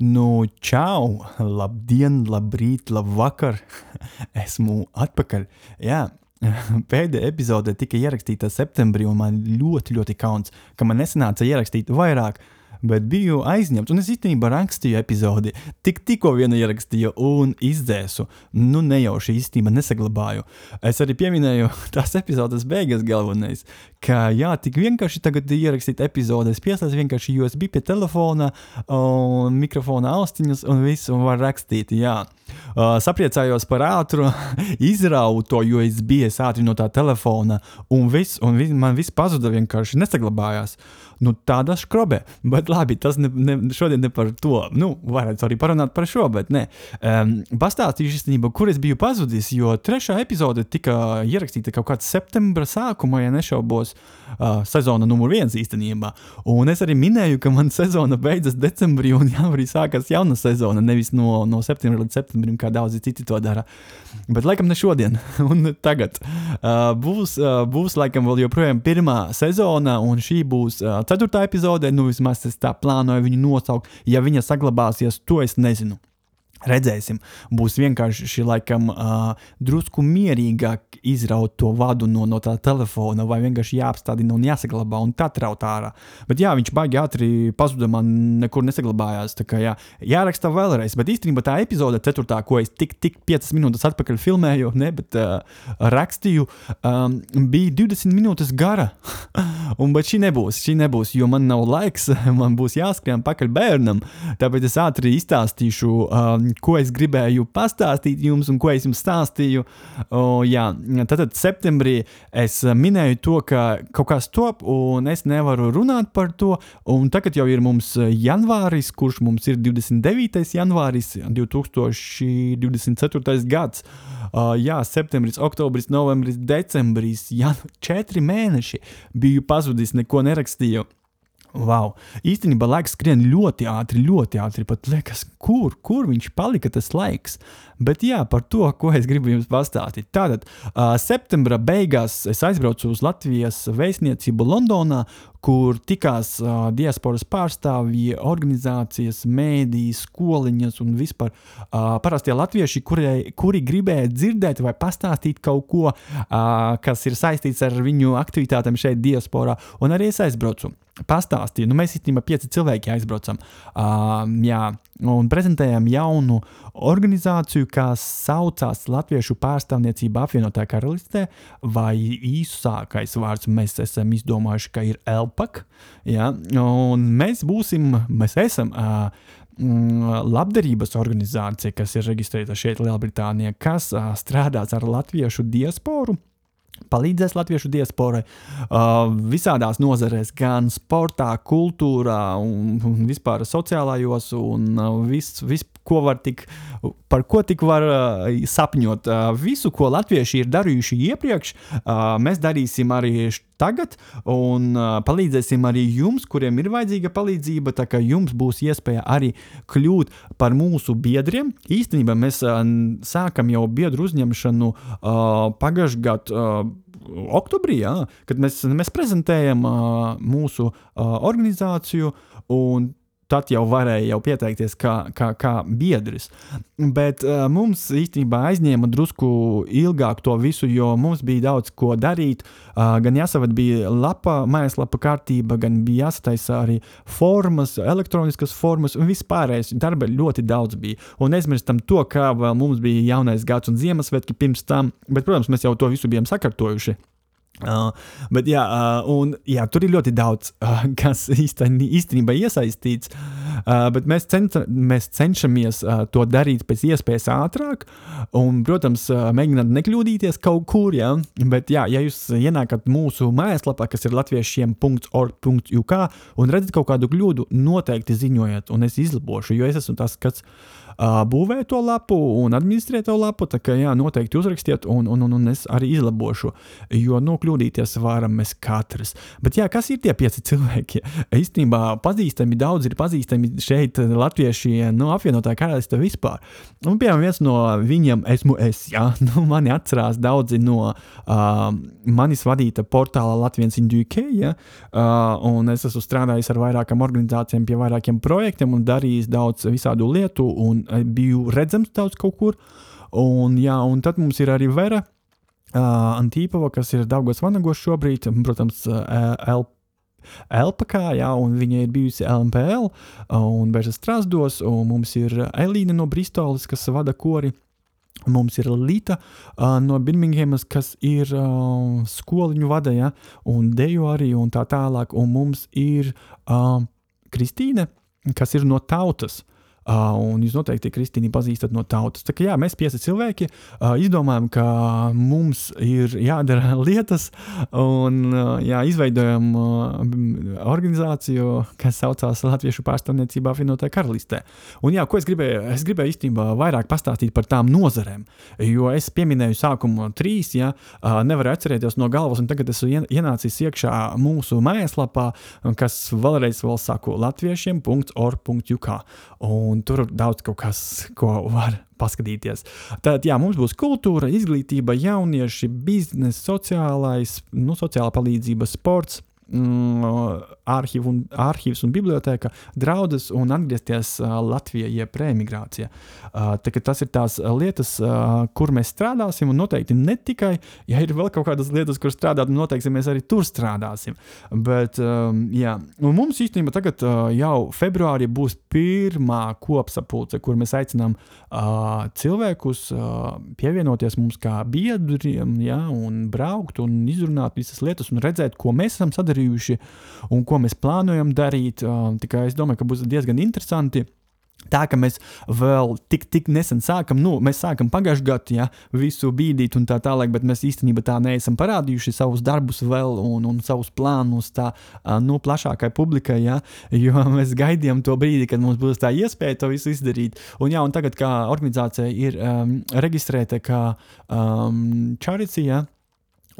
Nu, čau! Labdien, labrīt, labvakar! Esmu atpakaļ. Jā, pēdējā epizode tika ierakstīta septembrī, un man ļoti, ļoti kauns, ka man nesanāca ierakstīt vairāk bet biju aizņemts. Un es īstenībā rakstīju epizodi, tik, tikko vienu ierakstīju un izdzēsu. Nu, nejauši īstenībā nesaglabāju. Es arī pieminēju tās epizodes beigas galvenais, ka jā, tik vienkārši tagad ierakstīt epizodes, pieslēdz vienkārši USB pie telefona, un mikrofona austiņas un viss, un var rakstīt, jā. Uh, sapriecājos par ātru, izrauju to USB ātri no tā telefona, un viss, un viss, man viss pazuda vienkārši nesaglabājās. Nu, tāda skrobē, bet labi, tas ne, ne, šodien ne par to. Nu, varētu arī parunāt par šo, bet nē. Um, pastāstīšu īstenībā, kur es biju pazudis, jo trešā epizode tika ierakstīta kaut kādā septembra sākumā, ja nešaubos, uh, sezona numur viens īstenībā. Un es arī minēju, ka man sezona beidzas decembrī un janvārī sākas jauna sezona, nevis no, no septembra līdz septembrim, kā daudzi citi to dara. Bet laikam ne šodien, un tagad. Uh, būs, uh, būs laikam vēl joprojām pirmā sezona, un šī būs uh, ceturtā epizodē, nu vismaz es tā plānoju viņu nosaukt. Ja viņa saglabāsies, to es nezinu. Redzēsim, būs vienkārši laikam uh, drusku mierīgāk izraut to vadu no, no tā telefona, vai vienkārši jāapstādina un jāsaglabā un tā traut ārā. Bet jā, viņš baigi ātri pazuda, man nekur nesaglabājās. Tā kā jā, jāraksta vēlreiz, bet īstenībā tā epizode, ceturtā, ko es tik, tik 5 minūtes atpakaļ filmēju, ne, bet uh, rakstīju, um, bija 20 minūtes gara. un, bet šī nebūs, šī nebūs, jo man nav laiks, man būs jāskrien pakaļ bērnam, tāpēc es ātri izstāstīšu. Um, ko es gribēju pastāstīt jums un ko es jums stāstīju. O, jā, tātad septembrī es minēju to, ka kaut kas top, un es nevaru runāt par to. Un tagad jau ir mums janvāris, kurš mums ir 29. janvāris 2024. gads. Uh, jā, septembris, oktobris, novembris, decembris, jā, četri mēneši biju pazudis, neko nerakstīju. Wow. Īstenībā laiks skrien ļoti ātri, ļoti ātri. Pat liekas, kur, kur viņš palika tas laiks. Bet jā, par to, ko es gribu jums pastāstīt. Tātad, uh, septembra beigās es aizbraucu uz Latvijas vēstniecību Londonā, kur tikās uh, diasporas pārstāvji, organizācijas, mēdīs, skoliņas un vispār uh, parastie latvieši, kuri, kuri gribēja dzirdēt vai pastāstīt kaut ko, uh, kas ir saistīts ar viņu aktivitātēm šeit, diasporā. Un arī es aizbraucu pastāstīju. Nu, mēs īstenībā pieci cilvēki aizbraucam uh, jā, un prezentējam jaunu organizāciju, kas saucās Latviešu pārstāvniecība apvienotā karalistē, vai īsākais vārds mēs esam izdomājuši, ka ir LPAC. Jā, un mēs būsim, mēs esam. Uh, labdarības organizācija, kas ir reģistrēta šeit, Lielbritānijā, kas uh, strādās ar latviešu diasporu palīdzēs latviešu diasporai uh, visādās nozarēs, gan sportā, kultūrā, un, un vispār sociālajos, un uh, viss, vis, ko var tik, par ko tik var uh, sapņot. Uh, visu, ko latvieši ir darījuši iepriekš, uh, mēs darīsim arī tagad, un palīdzēsim arī jums, kuriem ir vajadzīga palīdzība. Tā kā jums būs iespēja arī kļūt par mūsu biedriem. Īstenībā mēs sākam jau biedru uzņemšanu pagājušajā gadā. Oktobrī, jā, kad mēs, mēs prezentējam uh, mūsu uh, organizāciju, un tad jau varēja jau pieteikties kā, kā, kā biedrs. Bet uh, mums īstenībā aizņēma drusku ilgāk to visu, jo mums bija daudz ko darīt. Uh, gan jāsavad bija lapa, mājaslapa kārtība, gan bija jāsataisa arī formas, elektroniskas formas un vispārējais. Darba ļoti daudz bija. Un aizmirstam to, kā vēl mums bija jaunais gads un Ziemassvētki pirms tam, bet, protams, mēs jau to visu bijām sakārtojuši. Uh, bet, jā, uh, un, jā, tur ir ļoti daudz, uh, kas īstenībā, īstenībā iesaistīts. Uh, bet mēs, centra, mēs cenšamies uh, to darīt pēc iespējas ātrāk, un, protams, uh, mēģināt nekļūdīties kaut kur. Ja? Bet, jā, ja jūs ienākat mūsu mājaslapā, kas ir latviešiem.org.uk, un redzat kaut kādu kļūdu, noteikti ziņojiet, un es izlabošu, jo es esmu tas, kas uh, būvē to lapu un administrē to lapu. Tā kā jā, noteikti uzrakstiet, un, un, un, un es arī izlabošu, jo nu, kļūdīties varam mēs katrs. Bet jā, kas ir tie pieci cilvēki? Īstenībā pazīstami, daudz ir pazīstami šeit, latvieši, no apvienotā karaliste vispār. Un, piemēram, viens no viņiem esmu es, jā, nu, mani atcerās daudzi no uh, manis vadīta portāla Latvijas Indūkē, ja, uh, un es esmu strādājis ar vairākām organizācijām pie vairākiem projektiem un darījis daudz visādu lietu, un biju redzams daudz kaut kur. Un, jā, un tad mums ir arī Vera uh, Antīpova, kas ir Daugos Vanagos šobrīd, protams, uh, LP. LPK, jā, un viņa ir bijusi LMPL un Bežas Strasdos, un mums ir Elīna no Bristoles, kas vada kori. Mums ir Līta uh, no Birminghamas, kas ir uh, skoliņu vada, ja, un deju arī, un tā tālāk. Un mums ir uh, Kristīne, kas ir no tautas. Uh, un jūs noteikti Kristīnu pazīstat no tautas. Tā kā jā, mēs pieci cilvēki uh, izdomājam, ka mums ir jādara lietas, un uh, jā, izveidojam uh, organizāciju, kas saucās Latviešu pārstāvniecībā apvienotajā karalistē. Un jā, ko es gribēju? Es gribēju īstenībā vairāk pastāstīt par tām nozarēm, jo es pieminēju sākumu trīs, ja uh, nevaru atcerēties no galvas, un tagad esmu ienācis iekšā mūsu mājaslapā, kas vēlreiz vēl saku latviešiem.org.uk. Un tur ir daudz kas, ko var paskatīties. Tad, jā, mums būs kultūra, izglītība, jaunieši, biznesa, sociālais, nu, sociālā palīdzība, sports arhīvu un, arhīvs un biblioteka, draudzes un atgriezties Latvijā, jeb reemigrācijā. Uh, tas ir tās lietas, kur mēs strādāsim, un noteikti ne tikai, ja ir vēl kaut kādas lietas, kur strādāt, noteikti mēs arī tur strādāsim. Bet, jā, un mums īstenībā tagad jau februārī būs pirmā kopsapulce, kur mēs aicinām cilvēkus pievienoties mums kā biedriem, ja, un braukt un izrunāt visas lietas un redzēt, ko mēs esam sadarījuši izdarījuši un ko mēs plānojam darīt. Tikai es domāju, ka būs diezgan interesanti. Tā kā mēs vēl tik, tik nesen sākam, nu, mēs sākam pagājušajā gadā, ja visu bīdīt un tā tālāk, bet mēs īstenībā tā neesam parādījuši savus darbus vēl un, un savus plānus tā, nu, plašākai publikai, ja, jo mēs gaidījām to brīdi, kad mums būs tā iespēja to visu izdarīt. Un, jā, un tagad, kā organizācija ir um, reģistrēta kā um, čaricija,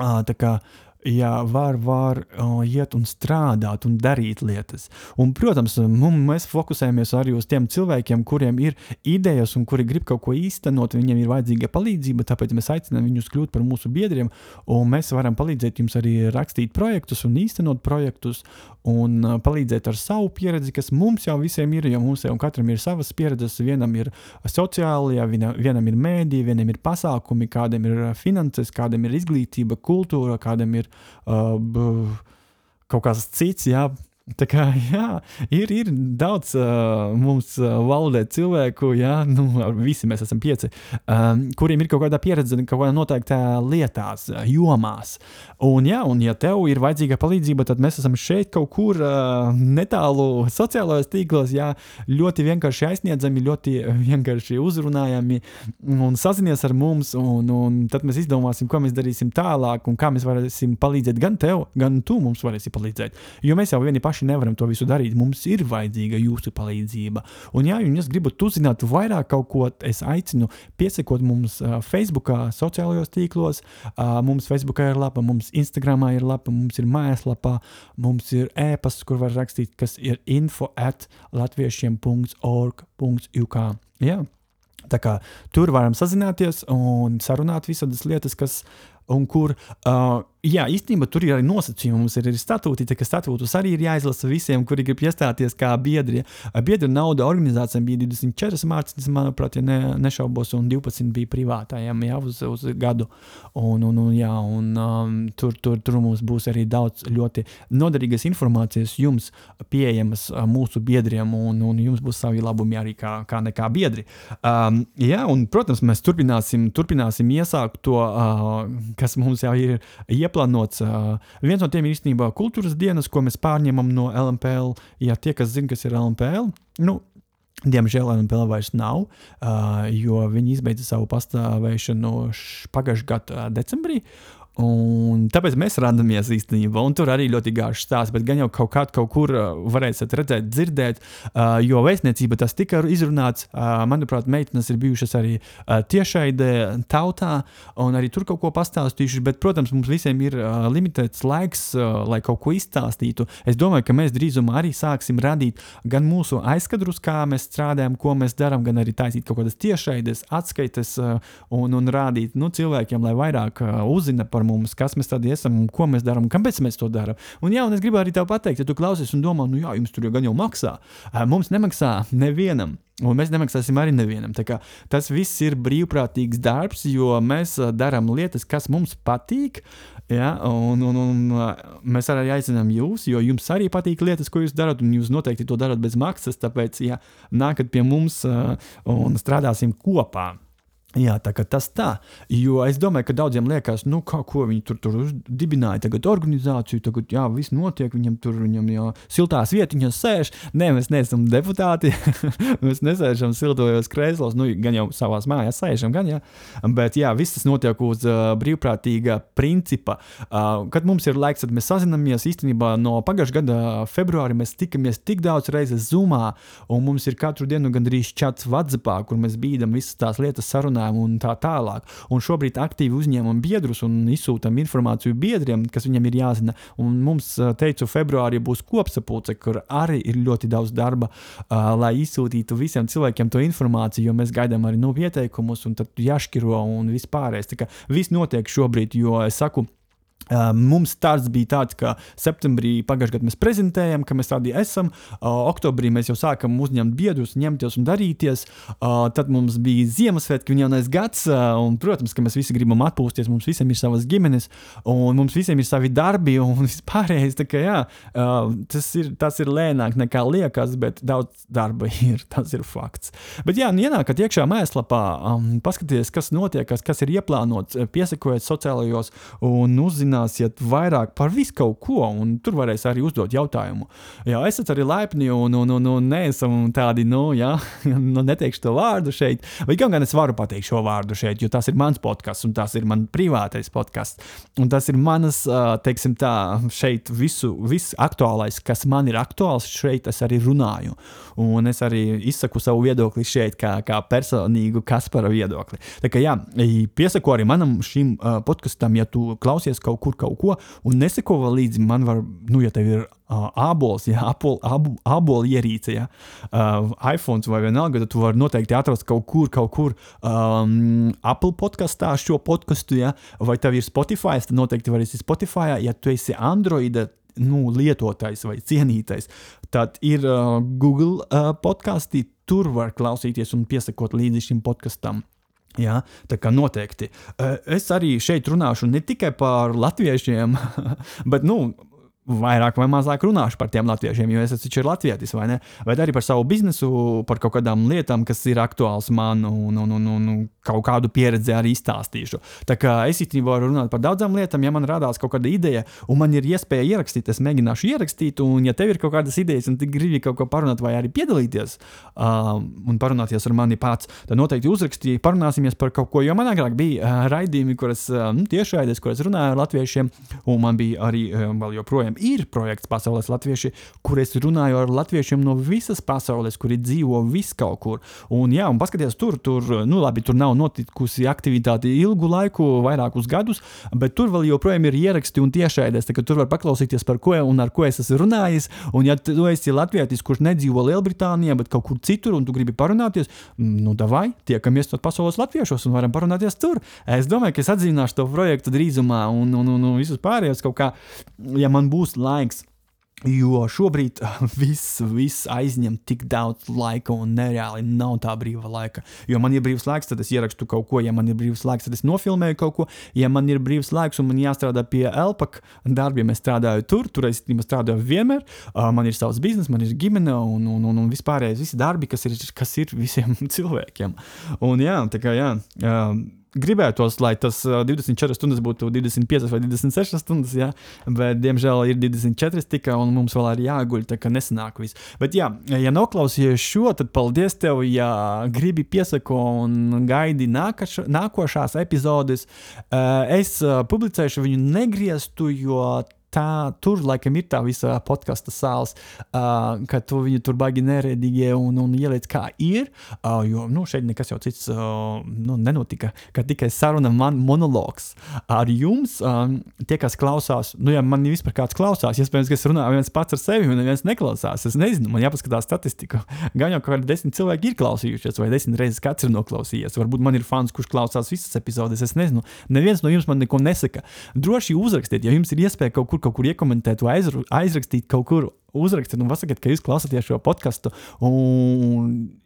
uh, tā kā uh, ja var, var uh, iet un strādāt un darīt lietas. Un, protams, mēs fokusējamies arī uz tiem cilvēkiem, kuriem ir idejas un kuri grib kaut ko īstenot, viņiem ir vajadzīga palīdzība, tāpēc mēs aicinām viņus kļūt par mūsu biedriem, un mēs varam palīdzēt jums arī rakstīt projektus un īstenot projektus, un uh, palīdzēt ar savu pieredzi, kas mums jau visiem ir, jo mums jau katram ir savas pieredzes, vienam ir sociālajā, vienam ir mēdī, vienam ir pasākumi, kādam ir finanses, kādam ir izglītība, kultūra, kādam ir kaut kas cits, jā, Tā kā jā, ir, ir daudz uh, mums uh, valdē cilvēku, jā, nu, visi mēs esam pieci, um, kuriem ir kaut kāda pieredze kaut kādā noteiktā lietās, jomās. Un, jā, un ja tev ir vajadzīga palīdzība, tad mēs esam šeit kaut kur uh, netālu sociālajos tīklos, jā, ļoti vienkārši aizsniedzami, ļoti vienkārši uzrunājami un sazinies ar mums, un, un tad mēs izdomāsim, ko mēs darīsim tālāk un kā mēs varēsim palīdzēt gan tev, gan tu mums varēsi palīdzēt. Jo mēs jau vieni paši paši nevaram to visu darīt. Mums ir vajadzīga jūsu palīdzība. Un, ja jūs gribat uzzināt vairāk kaut ko, es aicinu piesakot mums uh, Facebook, sociālajos tīklos. Uh, mums Facebook ir lapa, mums Instagram ir lapa, mums ir mājaslapā, mums ir e-pasts, kur var rakstīt, kas ir info at latviešiem.org.uk. Jā. Tā kā tur varam sazināties un sarunāt visādas lietas, kas un kur uh, Jā, īstenībā tur ir arī nosacījumi. Mums ir arī statūti, ka statūtus arī ir jāizlasa visiem, kuri grib iestāties kā biedri. Biedra nauda organizācijām bija 24 mārciņas, manuprāt, ja ne, nešaubos, un 12 bija privātājiem jā, uz, uz gadu. Un, un, un, jā, un um, tur, tur, tur mums būs arī daudz ļoti noderīgas informācijas jums pieejamas mūsu biedriem, un, un jums būs savi labumi arī kā, kā nekā biedri. Um, jā, un, protams, mēs turpināsim, turpināsim iesākt to, uh, kas mums jau ir ieplānots. Viens no tiem ir īstenībā kultūras dienas, ko mēs pārņemam no LMPL. Ja tie, kas zina, kas ir LMPL, nu, Diemžēl NPL vairs nav, jo viņi izbeidza savu pastāvēšanu pagājušā gada decembrī. Un tāpēc mēs randamies īstenībā, un tur arī ļoti gārš stāsts, bet gan jau kaut kādā kaut kur uh, varēsiet redzēt, dzirdēt, uh, jo vēstniecība tas tika izrunāts. Uh, manuprāt, meitenes ir bijušas arī tiešaidē tautā, un arī tur kaut ko pastāstījušas, bet, protams, mums visiem ir limitēts laiks, lai kaut ko izstāstītu. Es domāju, ka mēs drīzumā arī sāksim radīt gan mūsu aizkadrus, kā mēs strādājam, ko mēs darām, gan arī taisīt kaut kādas tiešaides, atskaites un, un rādīt nu, cilvēkiem, lai vairāk uzzina par mums, kas mēs tādi esam un ko mēs darām, un kāpēc mēs to darām. Un, jā, un es gribu arī tev pateikt, ja tu klausies un domā, nu jā, jums tur jau gan jau maksā. Mums nemaksā nevienam. Un mēs nemaksāsim arī nevienam. Tas viss ir brīvprātīgs darbs, jo mēs darām lietas, kas mums patīk. Ja, un, un, un mēs arī aicinām jūs, jo jums arī patīk lietas, ko jūs darat, un jūs noteikti to darat bez maksas. Tāpēc, ja nākat pie mums un strādāsim kopā. Jā, tā kā tas tā. Jo es domāju, ka daudziem liekas, nu, kā, ko viņi tur, tur dibināja, tagad organizāciju, tagad, jā, viss notiek, viņam tur, viņam jau siltās vietiņas sēž. Nē, mēs neesam deputāti, mēs nesēžam siltojos krēslos, nu, gan jau savās mājās sēžam, gan, jā. Bet, jā, viss tas notiek uz uh, brīvprātīga principa. Uh, kad mums ir laiks, tad mēs sazinamies īstenībā no pagājušā gada februāra mēs tikamies tik daudz reizes Zoomā, un mums ir katru dienu gandrīz čats WhatsAppā, kur mēs bīdam visas tās lietas sarunā runājam un tā tālāk. Un šobrīd aktīvi uzņemam biedrus un izsūtām informāciju biedriem, kas viņam ir jāzina. Un mums, teicu, februārī būs kopsapulce, kur arī ir ļoti daudz darba, uh, lai izsūtītu visiem cilvēkiem to informāciju, jo mēs gaidām arī nu, pieteikumus, un tad jāšķiro un vispārējais. Tā kā viss notiek šobrīd, jo es saku, Mums starts bija tāds, ka septembrī pagājušajā gadā mēs prezentējām, ka mēs tādi esam. Oktobrī mēs jau sākam uzņemt biedrus, ņemties un darīties. Tad mums bija Ziemassvētki un jaunais gads. Un, protams, ka mēs visi gribam atpūsties. Mums visiem ir savas ģimenes, un mums visiem ir savi darbi un vispārējais. Kā, jā, tas, ir, tas ir lēnāk nekā liekas, bet daudz darba ir. Tas ir fakts. Bet, jā, nu, ienākat iekšā mājaslapā, paskatieties, kas notiek, kas, ir ieplānots, piesakojiet sociālajos un uzzināt uzzināsiet vairāk par visu kaut ko, un tur varēs arī uzdot jautājumu. Jā, esat arī laipni un, un, un, un neesam tādi, nu, jā, nu, neteikšu to vārdu šeit, vai gan, gan es varu pateikt šo vārdu šeit, jo tas ir mans podkāsts, un tas ir mans privātais podkāsts, un tas ir manas, teiksim tā, šeit visu, viss aktuālais, kas man ir aktuāls, šeit es arī runāju, un es arī izsaku savu viedokli šeit kā, kā personīgu Kaspara viedokli. Tā kā jā, piesaku arī manam šim uh, podkastam, ja tu klausies kaut kur kaut ko, un neseko līdzi. Man var, nu, ja tev ir uh, ābols, ja apol, abu, ābola ierīce, ja uh, iPhone vai vienalga, tad tu vari noteikti atrast kaut kur, kaut kur um, Apple podkastā šo podkastu, ja, vai tev ir Spotify, tad noteikti vari esi Spotify, ja tu esi Android. Nu, lietotājs vai cienītais, tad ir uh, Google uh, podkāstī. Tur var klausīties un piesakot līdzi šim podkastam. Jā, tā kā noteikti. Es arī šeit runāšu ne tikai par latviešiem, bet, nu, vairāk vai mazāk runāšu par tiem latviešiem, jo es taču latvietis, vai ne? Vai arī par savu biznesu, par kaut kādām lietām, kas ir aktuāls man, un, un, un, un kaut kādu pieredzi arī izstāstīšu. Tā kā es īstenībā varu runāt par daudzām lietām, ja man radās kaut kāda ideja, un man ir iespēja ierakstīt, es mēģināšu ierakstīt, un ja tev ir kaut kādas idejas, un tu gribi kaut ko parunāt, vai arī piedalīties um, un parunāties ar mani pats, tad noteikti uzrakstīji, parunāsimies par kaut ko, jo man agrāk bija uh, raidījumi, kuras um, tiešai, kuras runāju ar latviešiem, un man bija arī um, vēl joprojām ir projekts Pasaules latvieši, kur es runāju ar latviešiem no visas pasaules, kuri dzīvo vis kaut kur. Un, jā, un paskatieties, tur, tur, nu, labi, tur nav notikusi aktivitāte ilgu laiku, vairākus gadus, bet tur vēl joprojām ir ieraksti un tiešaides. Tur var paklausīties, par ko un ar ko es esmu runājis. Un, ja tu esi latvietis, kurš nedzīvo Lielbritānijā, bet kaut kur citur, un tu gribi parunāties, nu, davai, tiekamies tad pasaules latviešos un varam parunāties tur. Es domāju, ka es atzīmēšu to projektu drīzumā, un, un, un, un visus pārējos kaut kā, ja man būs būs laiks. Jo šobrīd viss, viss aizņem tik daudz laika, un nereāli nav tā brīva laika. Jo man ir brīvs laiks, tad es ierakstu kaut ko, ja man ir brīvs laiks, tad es nofilmēju kaut ko. Ja man ir brīvs laiks un man jāstrādā pie LPAK darbiem, es strādāju tur, tur es strādāju vienmēr. Man ir savs bizness, man ir ģimene un, un, un, un vispārējais visi darbi, kas ir, kas ir visiem cilvēkiem. Un jā, tā kā jā gribētos, lai tas 24 stundas būtu 25 vai 26 stundas, jā, bet diemžēl ir 24 tikai, un mums vēl ir jāguļ, tā kā nesanāk viss. Bet, jā, ja noklausījies šo, tad paldies tev, ja gribi piesako un gaidi nākaš, nākošās epizodes. Es publicēšu viņu negrieztu, jo tā, tur laikam ir tā visa podkāstu sāls, uh, ka tu viņu tur baigi neredīgi un, un ieliec kā ir. Uh, jo nu, šeit nekas jau cits uh, nu, nenotika, ka tikai saruna man monologs ar jums. Um, tie, kas klausās, nu, ja man vispār kāds klausās, iespējams, ka es runāju viens pats ar sevi un neviens neklausās. Es nezinu, man jāpaskatās statistiku. Gan jau kādi desmit cilvēki ir klausījušies, vai desmit reizes kāds ir noklausījies. Varbūt man ir fans, kurš klausās visas epizodes. Es nezinu, neviens no jums man neko nesaka. Droši uzrakstiet, ja jums ir iespēja kaut kur kaut kur iekomentēt vai aizrakstīt kaut kur. Uzrakstiet, un pasakiet, ka jūs klausāties šo podkāstu.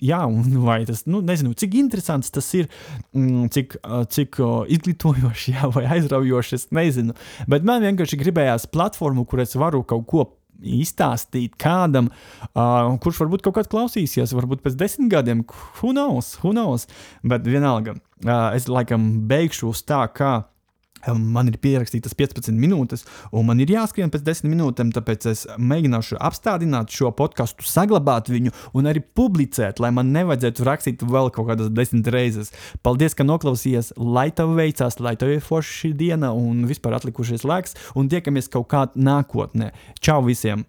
Jā, un vai tas, nu, nezinu, cik interesants tas ir, mm, cik, cik izglītojoši jā, vai aizraujoši, es nezinu. Bet man vienkārši gribējās platformu, kur es varu kaut ko izstāstīt kādam, uh, kurš varbūt kaut kāds klausīsies, varbūt pēc desmit gadiem, who knows, who knows. Bet vienalga, uh, es laikam beigšu uz tā, kā Man ir pierakstītas 15 minūtes, un man ir jāskrien pēc 10 minūtēm, tāpēc es mēģināšu apstādināt šo podkāstu, saglabāt viņu un arī publicēt, lai man nevajadzētu rakstīt vēl kaut kādas desmit reizes. Paldies, ka noklausījāties, lai tev veicās, lai tev ir forša šī diena un vispār atlikušies laiks, un tiekamies kaut kādā nākotnē. Čau visiem!